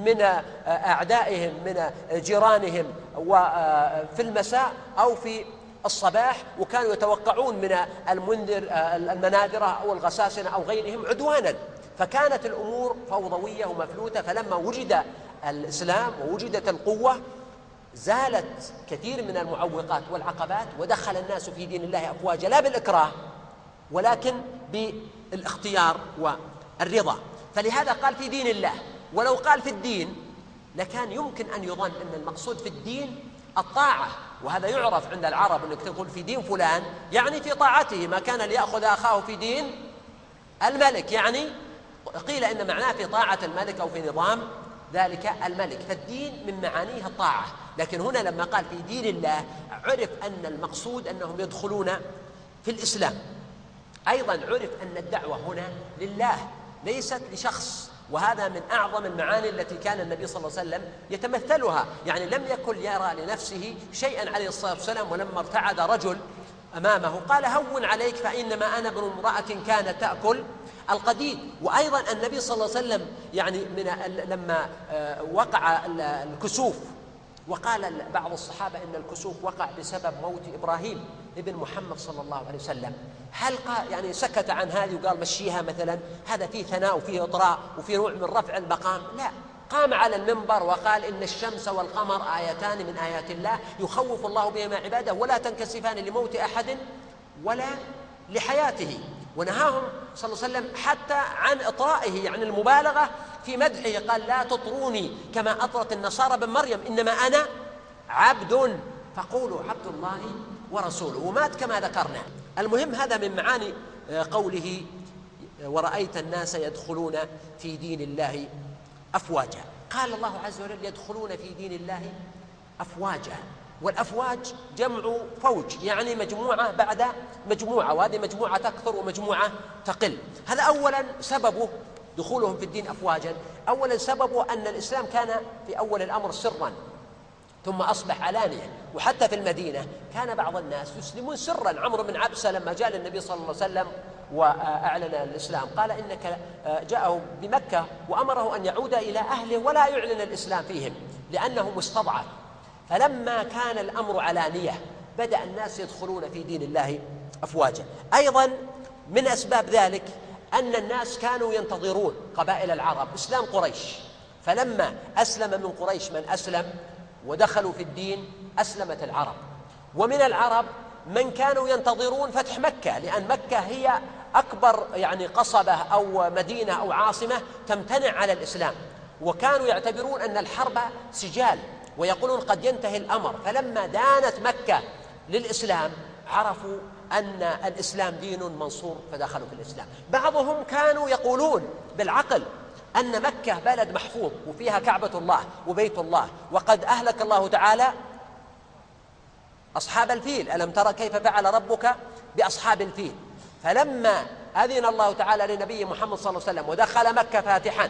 من أعدائهم من جيرانهم وفي المساء أو في الصباح وكانوا يتوقعون من المنذر المناذرة أو الغساسنة أو غيرهم عدوانا. فكانت الأمور فوضوية ومفلوتة فلما وجد الإسلام ووجدت القوة زالت كثير من المعوقات والعقبات ودخل الناس في دين الله أفواجا لا بالإكراه ولكن بالاختيار والرضا. فلهذا قال في دين الله ولو قال في الدين لكان يمكن أن يظن أن المقصود في الدين الطاعة. وهذا يعرف عند العرب أنك تقول في دين فلان يعني في طاعته ما كان ليأخذ أخاه في دين الملك. يعني قيل إن معناه في طاعة الملك أو في نظام ذلك الملك. فالدين من معانيه الطاعة. لكن هنا لما قال في دين الله عرف أن المقصود أنهم يدخلون في الإسلام. أيضا عرف أن الدعوة هنا لله ليست لشخص. وهذا من أعظم المعاني التي كان النبي صلى الله عليه وسلم يتمثلها. يعني لم يكن يرى لنفسه شيئا عليه الصلاة والسلام ولما ارتعد رجل أمامه قال هون عليك فإنما أنا ابن امرأة كانت تأكل القديد. وأيضا النبي صلى الله عليه وسلم يعني من لما آه، وقع الكسوف وقال بعض الصحابة إن الكسوف وقع بسبب موت إبراهيم ابن محمد صلى الله عليه وسلم. هل قال يعني سكت عن هذه وقال مشيها مثلا هذا فيه ثناء وفيه إطراء وفيه نوع من رفع المقام؟ لا. قام على المنبر وقال إن الشمس والقمر آيتان من آيات الله يخوف الله بهما عباده ولا تنكسفان لموت أحد ولا لحياته. ونهاهم صلى الله عليه وسلم حتى عن إطرائه يعني المبالغة في مدحه قال لا تطروني كما أطرت النصارى بن مريم إنما أنا عبد فقولوا عبد الله ورسوله ومات كما ذكرنا. المهم هذا من معاني آه، قوله آه، ورأيت الناس يدخلون في دين الله أفواجا. قال الله عز وجل يدخلون في دين الله أفواجا. والأفواج جمع فوج يعني مجموعة بعد مجموعة وهذه مجموعة تكثر ومجموعة تقل. هذا أولا سببه دخولهم في الدين أفواجا. أولا سببه أن الإسلام كان في أول الأمر سرا ثم أصبح علانيا. وحتى في المدينة كان بعض الناس يسلمون سرا. عمرو بن عبسة لما جاء للنبي صلى الله عليه وسلم وأعلن الإسلام قال إنك جاءه بمكة وأمره أن يعود إلى أهله ولا يعلن الإسلام فيهم لأنه مستضعف. فلما كان الأمر علانية بدأ الناس يدخلون في دين الله أفواجا. أيضا من أسباب ذلك أن الناس كانوا ينتظرون قبائل العرب إسلام قريش. فلما أسلم من قريش من أسلم ودخلوا في الدين أسلمت العرب. ومن العرب من كانوا ينتظرون فتح مكة لأن مكة هي أكبر يعني قصبة أو مدينة أو عاصمة تمتنع على الإسلام. وكانوا يعتبرون أن الحرب سجال ويقولون قد ينتهي الأمر. فلما دانت مكة للإسلام عرفوا أن الإسلام دين منصور فدخلوا في الإسلام. بعضهم كانوا يقولون بالعقل أن مكة بلد محفوظ وفيها كعبة الله وبيت الله. وقد أهلك الله تعالى أصحاب الفيل. ألم ترى كيف فعل ربك بأصحاب الفيل؟ فلما أذن الله تعالى لنبي محمد صلى الله عليه وسلم ودخل مكة فاتحا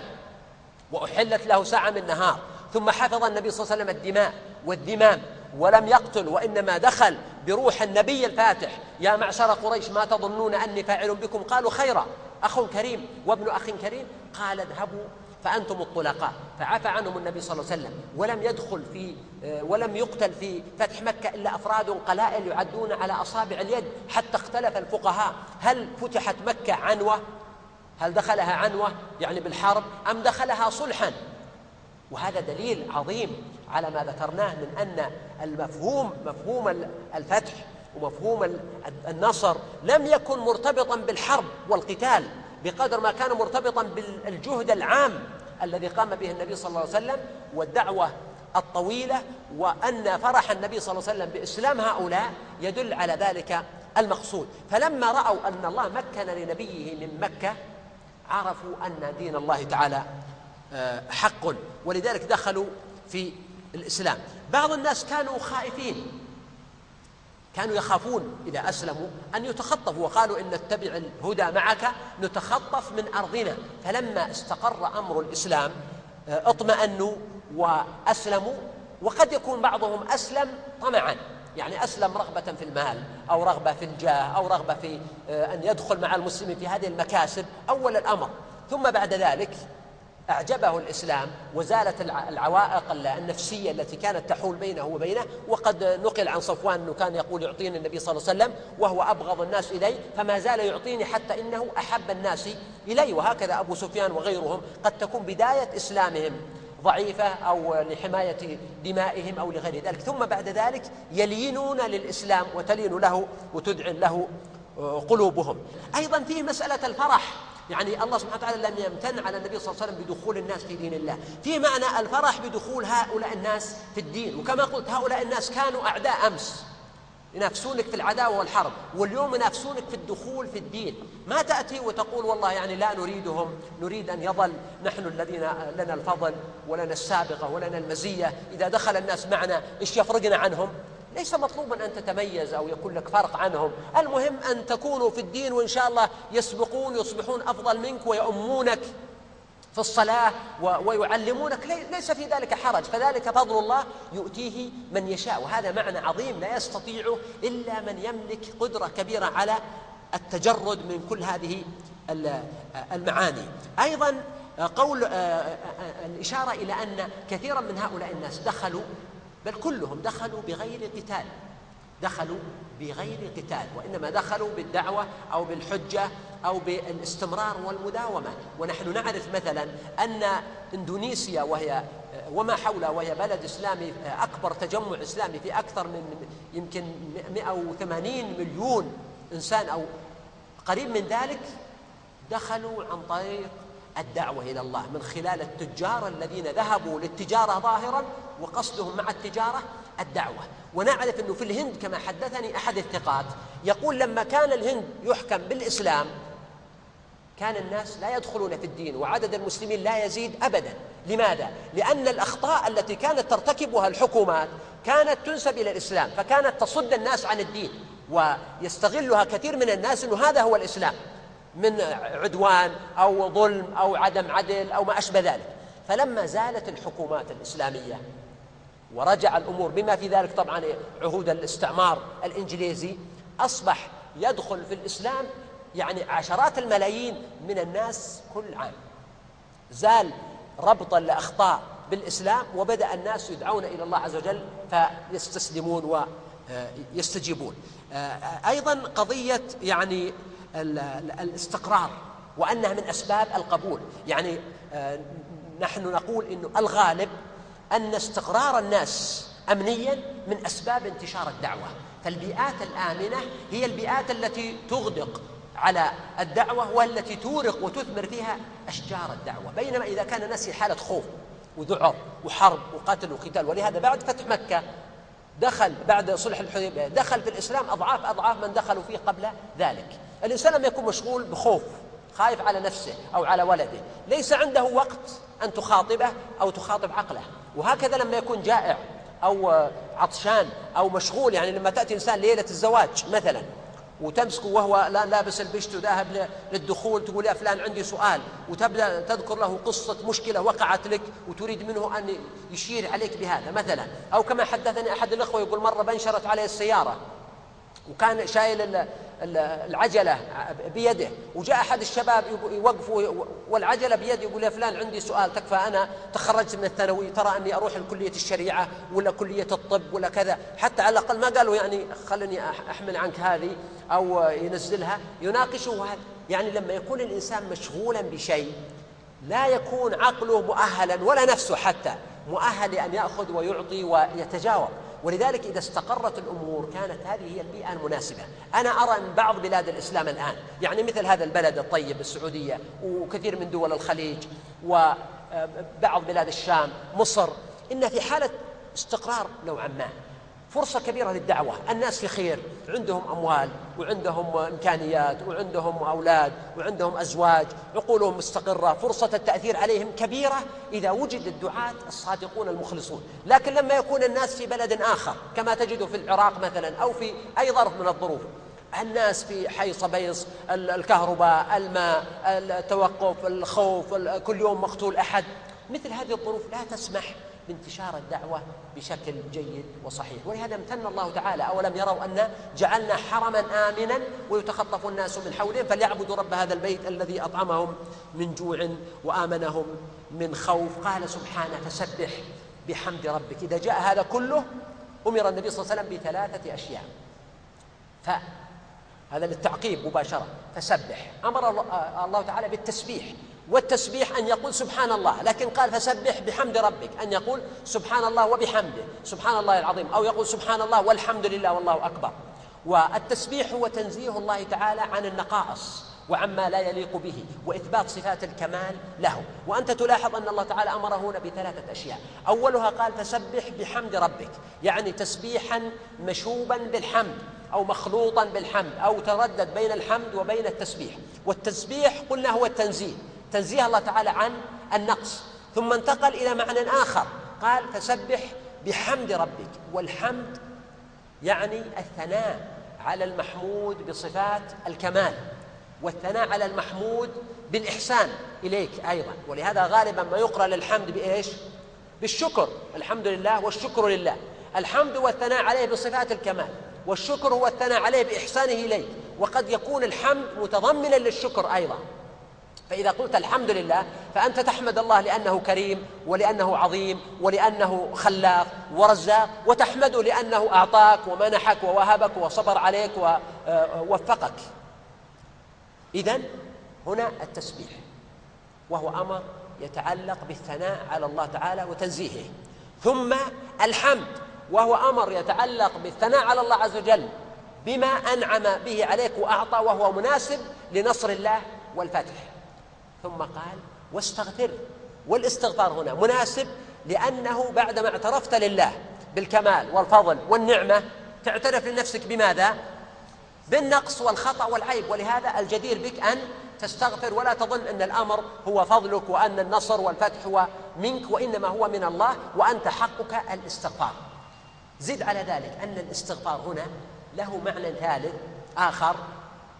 وأحلت له ساعة من نهار ثم حفظ النبي صلى الله عليه وسلم الدماء والذمام ولم يقتل وإنما دخل بروح النبي الفاتح. يا معشر قريش ما تظنون أني فاعل بكم؟ قالوا خيرا. أخ كريم وابن أخ كريم؟ قال اذهبوا فأنتم الطلقاء. فعفى عنهم النبي صلى الله عليه وسلم. ولم يدخل في آه، ولم يقتل في فتح مكة إلا أفراد قلائل يعدون على أصابع اليد حتى اختلف الفقهاء. هل فتحت مكة عنوة؟ هل دخلها عنوة يعني بالحرب أم دخلها صلحا؟ وهذا دليل عظيم على ما ذكرناه من أن المفهوم مفهوم الفتح ومفهوم النصر لم يكن مرتبطا بالحرب والقتال بقدر ما كان مرتبطا بالجهد العام الذي قام به النبي صلى الله عليه وسلم والدعوة الطويلة وأن فرح النبي صلى الله عليه وسلم بإسلام هؤلاء يدل على ذلك المقصود. فلما رأوا أن الله مكن لنبيه من مكة عرفوا أن دين الله تعالى حق. ولذلك دخلوا في الإسلام. بعض الناس كانوا خائفين. كانوا يخافون إذا أسلموا أن يتخطفوا. وقالوا إن نتبع الهدى معك نتخطف من أرضنا. فلما استقر أمر الإسلام آه، اطمأنوا وأسلموا. وقد يكون بعضهم أسلم طمعا. يعني أسلم رغبة في المال أو رغبة في الجاه أو رغبة في آه، أن يدخل مع المسلمين في هذه المكاسب. أول الأمر. ثم بعد ذلك أعجبه الإسلام وزالت العوائق النفسية التي كانت تحول بينه وبينه وقد نقل عن صفوان أنه كان يقول يعطيني النبي صلى الله عليه وسلم وهو أبغض الناس إلي فما زال يعطيني حتى إنه أحب الناس إلي. وهكذا أبو سفيان وغيرهم قد تكون بداية إسلامهم ضعيفة أو لحماية دمائهم أو لغير ذلك. ثم بعد ذلك يلينون للإسلام وتلين له وتدعن له قلوبهم. أيضا في مسألة الفرح. يعني الله سبحانه وتعالى لم يمتن على النبي صلى الله عليه وسلم بدخول الناس في دين الله. في معنى الفرح بدخول هؤلاء الناس في الدين. وكما قلت هؤلاء الناس كانوا أعداء أمس. ينافسونك في العداوة والحرب. واليوم ينافسونك في الدخول في الدين. ما تأتي وتقول والله يعني لا نريدهم. نريد أن يظل نحن الذين لنا الفضل ولنا السابقة ولنا المزية. إذا دخل الناس معنا إيش يفرقنا عنهم؟ ليس مطلوبا أن تتميز أو يكون لك فرق عنهم. المهم أن تكونوا في الدين وإن شاء الله يسبقون يصبحون أفضل منك ويؤمونك في الصلاة ويعلمونك. ليس في ذلك حرج. فذلك فضل الله يؤتيه من يشاء. وهذا معنى عظيم لا يستطيعه إلا من يملك قدرة كبيرة على التجرد من كل هذه المعاني. أيضا قول آه، آه، آه، الإشارة إلى أن كثيرا من هؤلاء الناس دخلوا بل كلهم دخلوا بغير قتال دخلوا بغير قتال وإنما دخلوا بالدعوة أو بالحجة أو بالاستمرار والمداومة. ونحن نعرف مثلا أن إندونيسيا وهي وما حولها وهي بلد إسلامي أكبر تجمع إسلامي في أكثر من يمكن 180 مليون إنسان أو قريب من ذلك دخلوا عن طريق الدعوة إلى الله من خلال التجار الذين ذهبوا للتجارة ظاهرا وقصدهم مع التجارة الدعوة. ونعرف أنه في الهند كما حدثني أحد الثقات يقول لما كان الهند يحكم بالإسلام كان الناس لا يدخلون في الدين وعدد المسلمين لا يزيد أبدا. لماذا؟ لأن الأخطاء التي كانت ترتكبها الحكومات كانت تنسب إلى الإسلام فكانت تصد الناس عن الدين ويستغلها كثير من الناس أنه هذا هو الإسلام من عدوان أو ظلم أو عدم عدل أو ما أشبه ذلك. فلما زالت الحكومات الإسلامية ورجع الأمور بما في ذلك طبعا عهود الاستعمار الإنجليزي أصبح يدخل في الإسلام يعني عشرات الملايين من الناس كل عام. زال ربط الأخطاء بالإسلام وبدأ الناس يدعون إلى الله عز وجل فيستسلمون ويستجيبون. أيضا قضية يعني الاستقرار وأنها من أسباب القبول. يعني نحن نقول أنه الغالب أن استقرار الناس أمنيا من أسباب انتشار الدعوة. فالبيئات الآمنة هي البيئات التي تغدق على الدعوة والتي تورق وتثمر فيها أشجار الدعوة. بينما إذا كان الناس في حالة خوف وذعر وحرب وقتل وقتال ولهذا بعد فتح مكة دخل بعد صلح الحديبية دخل في الإسلام أضعاف أضعاف من دخلوا فيه قبل ذلك. الإنسان لما يكون مشغول بخوف خايف على نفسه أو على ولده. ليس عنده وقت أن تخاطبه أو تخاطب عقله. وهكذا لما يكون جائع أو عطشان أو مشغول يعني لما تأتي إنسان ليلة الزواج مثلا وتمسكه وهو لابس البشت وذاهب للدخول تقول يا فلان عندي سؤال وتبدأ تذكر له قصة مشكلة وقعت لك وتريد منه أن يشير عليك بهذا مثلا. أو كما حدثني أحد الأخوة يقول مرة بنشرت عليه السيارة وكان شايل العجلة بيده. وجاء أحد الشباب يوقف والعجلة بيده يقول يا فلان عندي سؤال تكفى أنا تخرجت من الثانوي ترى أني أروح لكلية الشريعة ولا كلية الطب ولا كذا. حتى على الأقل ما قالوا يعني خلني أحمل عنك هذه أو ينزلها. يناقشه يعني لما يكون الإنسان مشغولا بشيء لا يكون عقله مؤهلا ولا نفسه حتى مؤهل لأن يأخذ ويعطي ويتجاوب. ولذلك إذا استقرت الأمور كانت هذه هي البيئة المناسبة. أنا أرى أن بعض بلاد الإسلام الآن يعني مثل هذا البلد الطيب السعودية وكثير من دول الخليج وبعض بلاد الشام مصر إن في حالة استقرار نوعا ما. فرصة كبيرة للدعوة. الناس في خير. عندهم أموال وعندهم إمكانيات وعندهم أولاد وعندهم أزواج. عقولهم مستقرة. فرصة التأثير عليهم كبيرة إذا وجد الدعاة الصادقون المخلصون. لكن لما يكون الناس في بلد آخر كما تجد في العراق مثلا أو في أي ظرف من الظروف الناس في حي صبيص الكهرباء الماء التوقف الخوف كل يوم مقتول أحد. مثل هذه الظروف لا تسمح بانتشار الدعوة بشكل جيد وصحيح. ولهذا امتن الله تعالى أولم يروا أن جعلنا حرما آمنا ويتخطف الناس من حولهم فليعبدوا رب هذا البيت الذي أطعمهم من جوع وآمنهم من خوف. قال سبحانه فسبح بحمد ربك. إذا جاء هذا كله أمر النبي صلى الله عليه وسلم بثلاثة أشياء. ف هذا للتعقيب مباشرة. فسبح. أمر الله تعالى بالتسبيح. والتسبيح أن يقول سبحان الله لكن قال فسبح بحمد ربك أن يقول سبحان الله وبحمده سبحان الله العظيم أو يقول سبحان الله والحمد لله والله أكبر. والتسبيح هو تنزيه الله تعالى عن النقائص وعما لا يليق به وإثبات صفات الكمال له. وأنت تلاحظ أن الله تعالى أمر هنا بثلاثة أشياء. أولها قال فسبح بحمد ربك يعني تسبيحا مشوبا بالحمد أو مخلوطا بالحمد أو تردد بين الحمد وبين التسبيح. والتسبيح قلنا هو التنزيه تنزيه الله تعالى عن النقص. ثم انتقل إلى معنى آخر. قال فسبح بحمد ربك. والحمد يعني الثناء على المحمود بصفات الكمال والثناء على المحمود بالإحسان إليك أيضا. ولهذا غالبا ما يقرأ للحمد بإيش؟ بالشكر. الحمد لله والشكر لله. الحمد والثناء عليه بصفات الكمال والشكر هو الثناء عليه بإحسانه إليك. وقد يكون الحمد متضمنا للشكر أيضا. فإذا قلت الحمد لله فأنت تحمد الله لأنه كريم ولأنه عظيم ولأنه خلاق ورزاق وتحمده لأنه أعطاك ومنحك ووهبك وصبر عليك ووفقك. إذا هنا التسبيح وهو أمر يتعلق بالثناء على الله تعالى وتنزيهه. ثم الحمد وهو أمر يتعلق بالثناء على الله عز وجل بما أنعم به عليك وأعطى وهو مناسب لنصر الله والفتح. ثم قال واستغفر. والاستغفار هنا مناسب لأنه بعدما اعترفت لله بالكمال والفضل والنعمة تعترف لنفسك بماذا؟ بالنقص والخطأ والعيب. ولهذا الجدير بك أن تستغفر. ولا تظن أن الأمر هو فضلك وأن النصر والفتح هو منك وإنما هو من الله وأنت حقك الاستغفار. زد على ذلك أن الاستغفار هنا له معنى ثالث آخر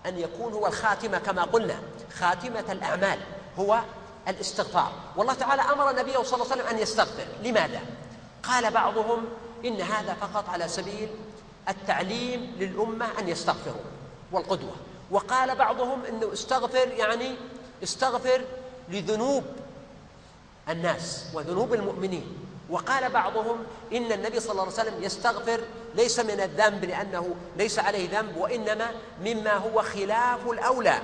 أن يكون هو الخاتمة كما قلنا خاتمة الأعمال. هو الاستغفار. والله تعالى أمر نبيه صلى الله عليه وسلم أن يستغفر. لماذا؟ قال بعضهم إن هذا فقط على سبيل التعليم للأمة أن يستغفروا والقدوة. وقال بعضهم أنه استغفر يعني استغفر لذنوب الناس وذنوب المؤمنين. وقال بعضهم إن النبي صلى الله عليه وسلم يستغفر ليس من الذنب لأنه ليس عليه ذنب وإنما مما هو خلاف الأولى.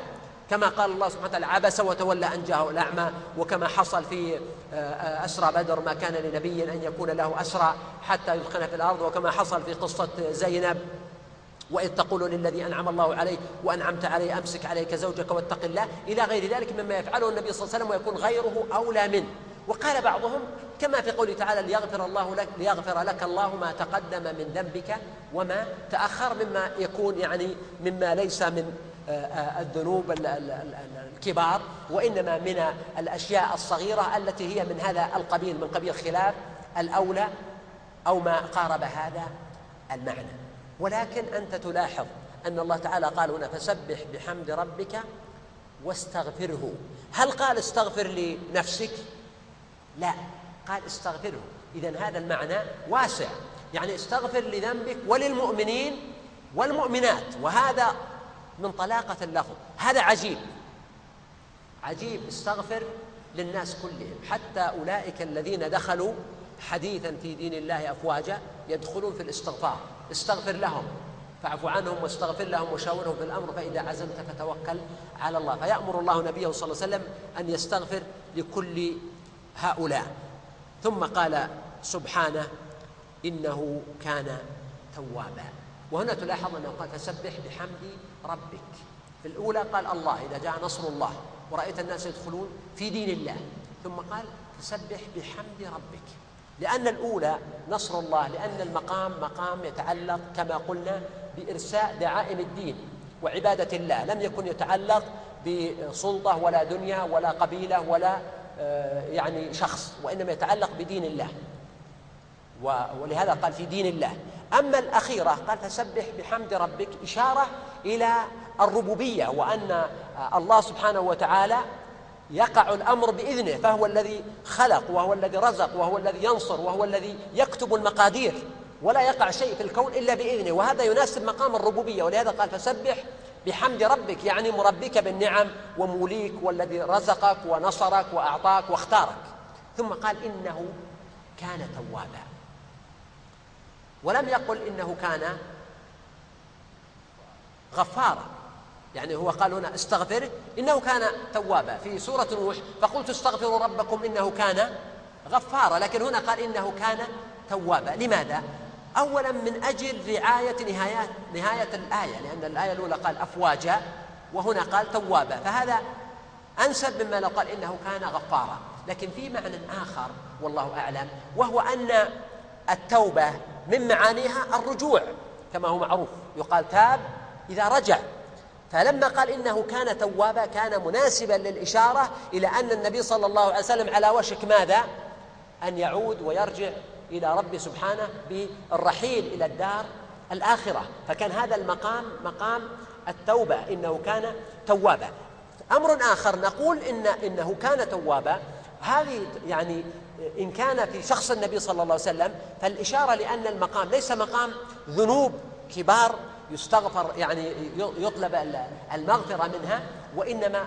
كما قال الله سبحانه وتعالى عبس وتولى أن جاءه الأعمى. وكما حصل في آه، آه، أسرى بدر ما كان لنبي أن يكون له أسرى حتى يدخن في الأرض. وكما حصل في قصة زينب وإذ تقول للذي أنعم الله عليه وأنعمت عليه أمسك عليك زوجك واتق الله. إلى غير ذلك مما يفعله النبي صلى الله عليه وسلم ويكون غيره أولى منه. وقال بعضهم كما في قوله تعالى ليغفر الله لك ليغفر لك الله ما تقدم من ذنبك وما تأخر مما يكون يعني مما ليس من الذنوب الكبار وإنما من الأشياء الصغيرة التي هي من هذا القبيل من قبيل خلاف الأولى أو ما قارب هذا المعنى. ولكن أنت تلاحظ أن الله تعالى قال هنا فسبح بحمد ربك واستغفره. هل قال استغفر لنفسك؟ لا قال استغفره. إذا هذا المعنى واسع. يعني استغفر لذنبك وللمؤمنين والمؤمنات وهذا من طلاقة اللفظ هذا عجيب. عجيب. استغفر للناس كلهم. حتى أولئك الذين دخلوا حديثا في دين الله أفواجا يدخلون في الاستغفار. استغفر لهم. فاعف عنهم واستغفر لهم وشاورهم في الأمر. فإذا عزمت فتوكل على الله. فيأمر الله نبيه صلى الله عليه وسلم أن يستغفر لكل هؤلاء. ثم قال سبحانه إنه كان توابا. وهنا تلاحظ أنه قال فسبح بحمد ربك. في الأولى قال الله إذا جاء نصر الله ورأيت الناس يدخلون في دين الله. ثم قال فسبح بحمد ربك. لأن الأولى نصر الله لأن المقام مقام يتعلق كما قلنا بإرساء دعائم الدين وعبادة الله. لم يكن يتعلق بسلطة ولا دنيا ولا قبيلة ولا آه، يعني شخص وإنما يتعلق بدين الله. ولهذا قال في دين الله. أما الأخيرة قال فسبح بحمد ربك إشارة إلى الربوبية وأن الله سبحانه وتعالى يقع الأمر بإذنه فهو الذي خلق وهو الذي رزق وهو الذي ينصر وهو الذي يكتب المقادير ولا يقع شيء في الكون إلا بإذنه وهذا يناسب مقام الربوبية. ولهذا قال فسبح بحمد ربك يعني مربك بالنعم وموليك والذي رزقك ونصرك وأعطاك واختارك. ثم قال إنه كان توابا ولم يقل إنه كان غفارا يعني هو قال هنا استغفره إنه كان توابا. في سورة نوح فقلت استغفروا ربكم إنه كان غفارا. لكن هنا قال إنه كان توابا. لماذا؟ أولا من أجل رعاية نهاية نهاية الآية لأن الآية الأولى قال أفواجا وهنا قال توابا. فهذا أنسب مما لو قال إنه كان غفارا. لكن في معنى آخر والله أعلم وهو أن التوبة من معانيها الرجوع كما هو معروف. يقال تاب إذا رجع فلما قال إنه كان توابا كان مناسبا للإشارة إلى أن النبي صلى الله عليه وسلم على وشك ماذا؟ أن يعود ويرجع إلى ربه سبحانه بالرحيل إلى الدار الآخرة. فكان هذا المقام مقام التوبة إنه كان توابا. أمر آخر نقول إن إنه كان توابا. هذه يعني إن كان في شخص النبي صلى الله عليه وسلم فالإشارة لأن المقام ليس مقام ذنوب كبار يستغفر يعني يطلب المغفرة منها وإنما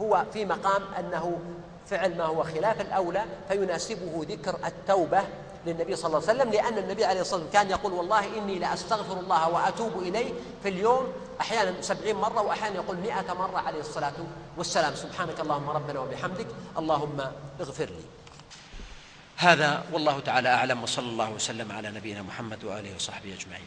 هو في مقام أنه فعل ما هو خلاف الأولى فيناسبه ذكر التوبة للنبي صلى الله عليه وسلم لأن النبي عليه الصلاة والسلام كان يقول والله إني لأستغفر الله وأتوب إليه في اليوم أحيانا سبعين مرة وأحيانا يقول مئة مرة عليه الصلاة والسلام. سبحانك اللهم ربنا وبحمدك اللهم اغفر لي. هذا والله تعالى أعلم وصلى الله وسلم على نبينا محمد وآله وصحبه أجمعين.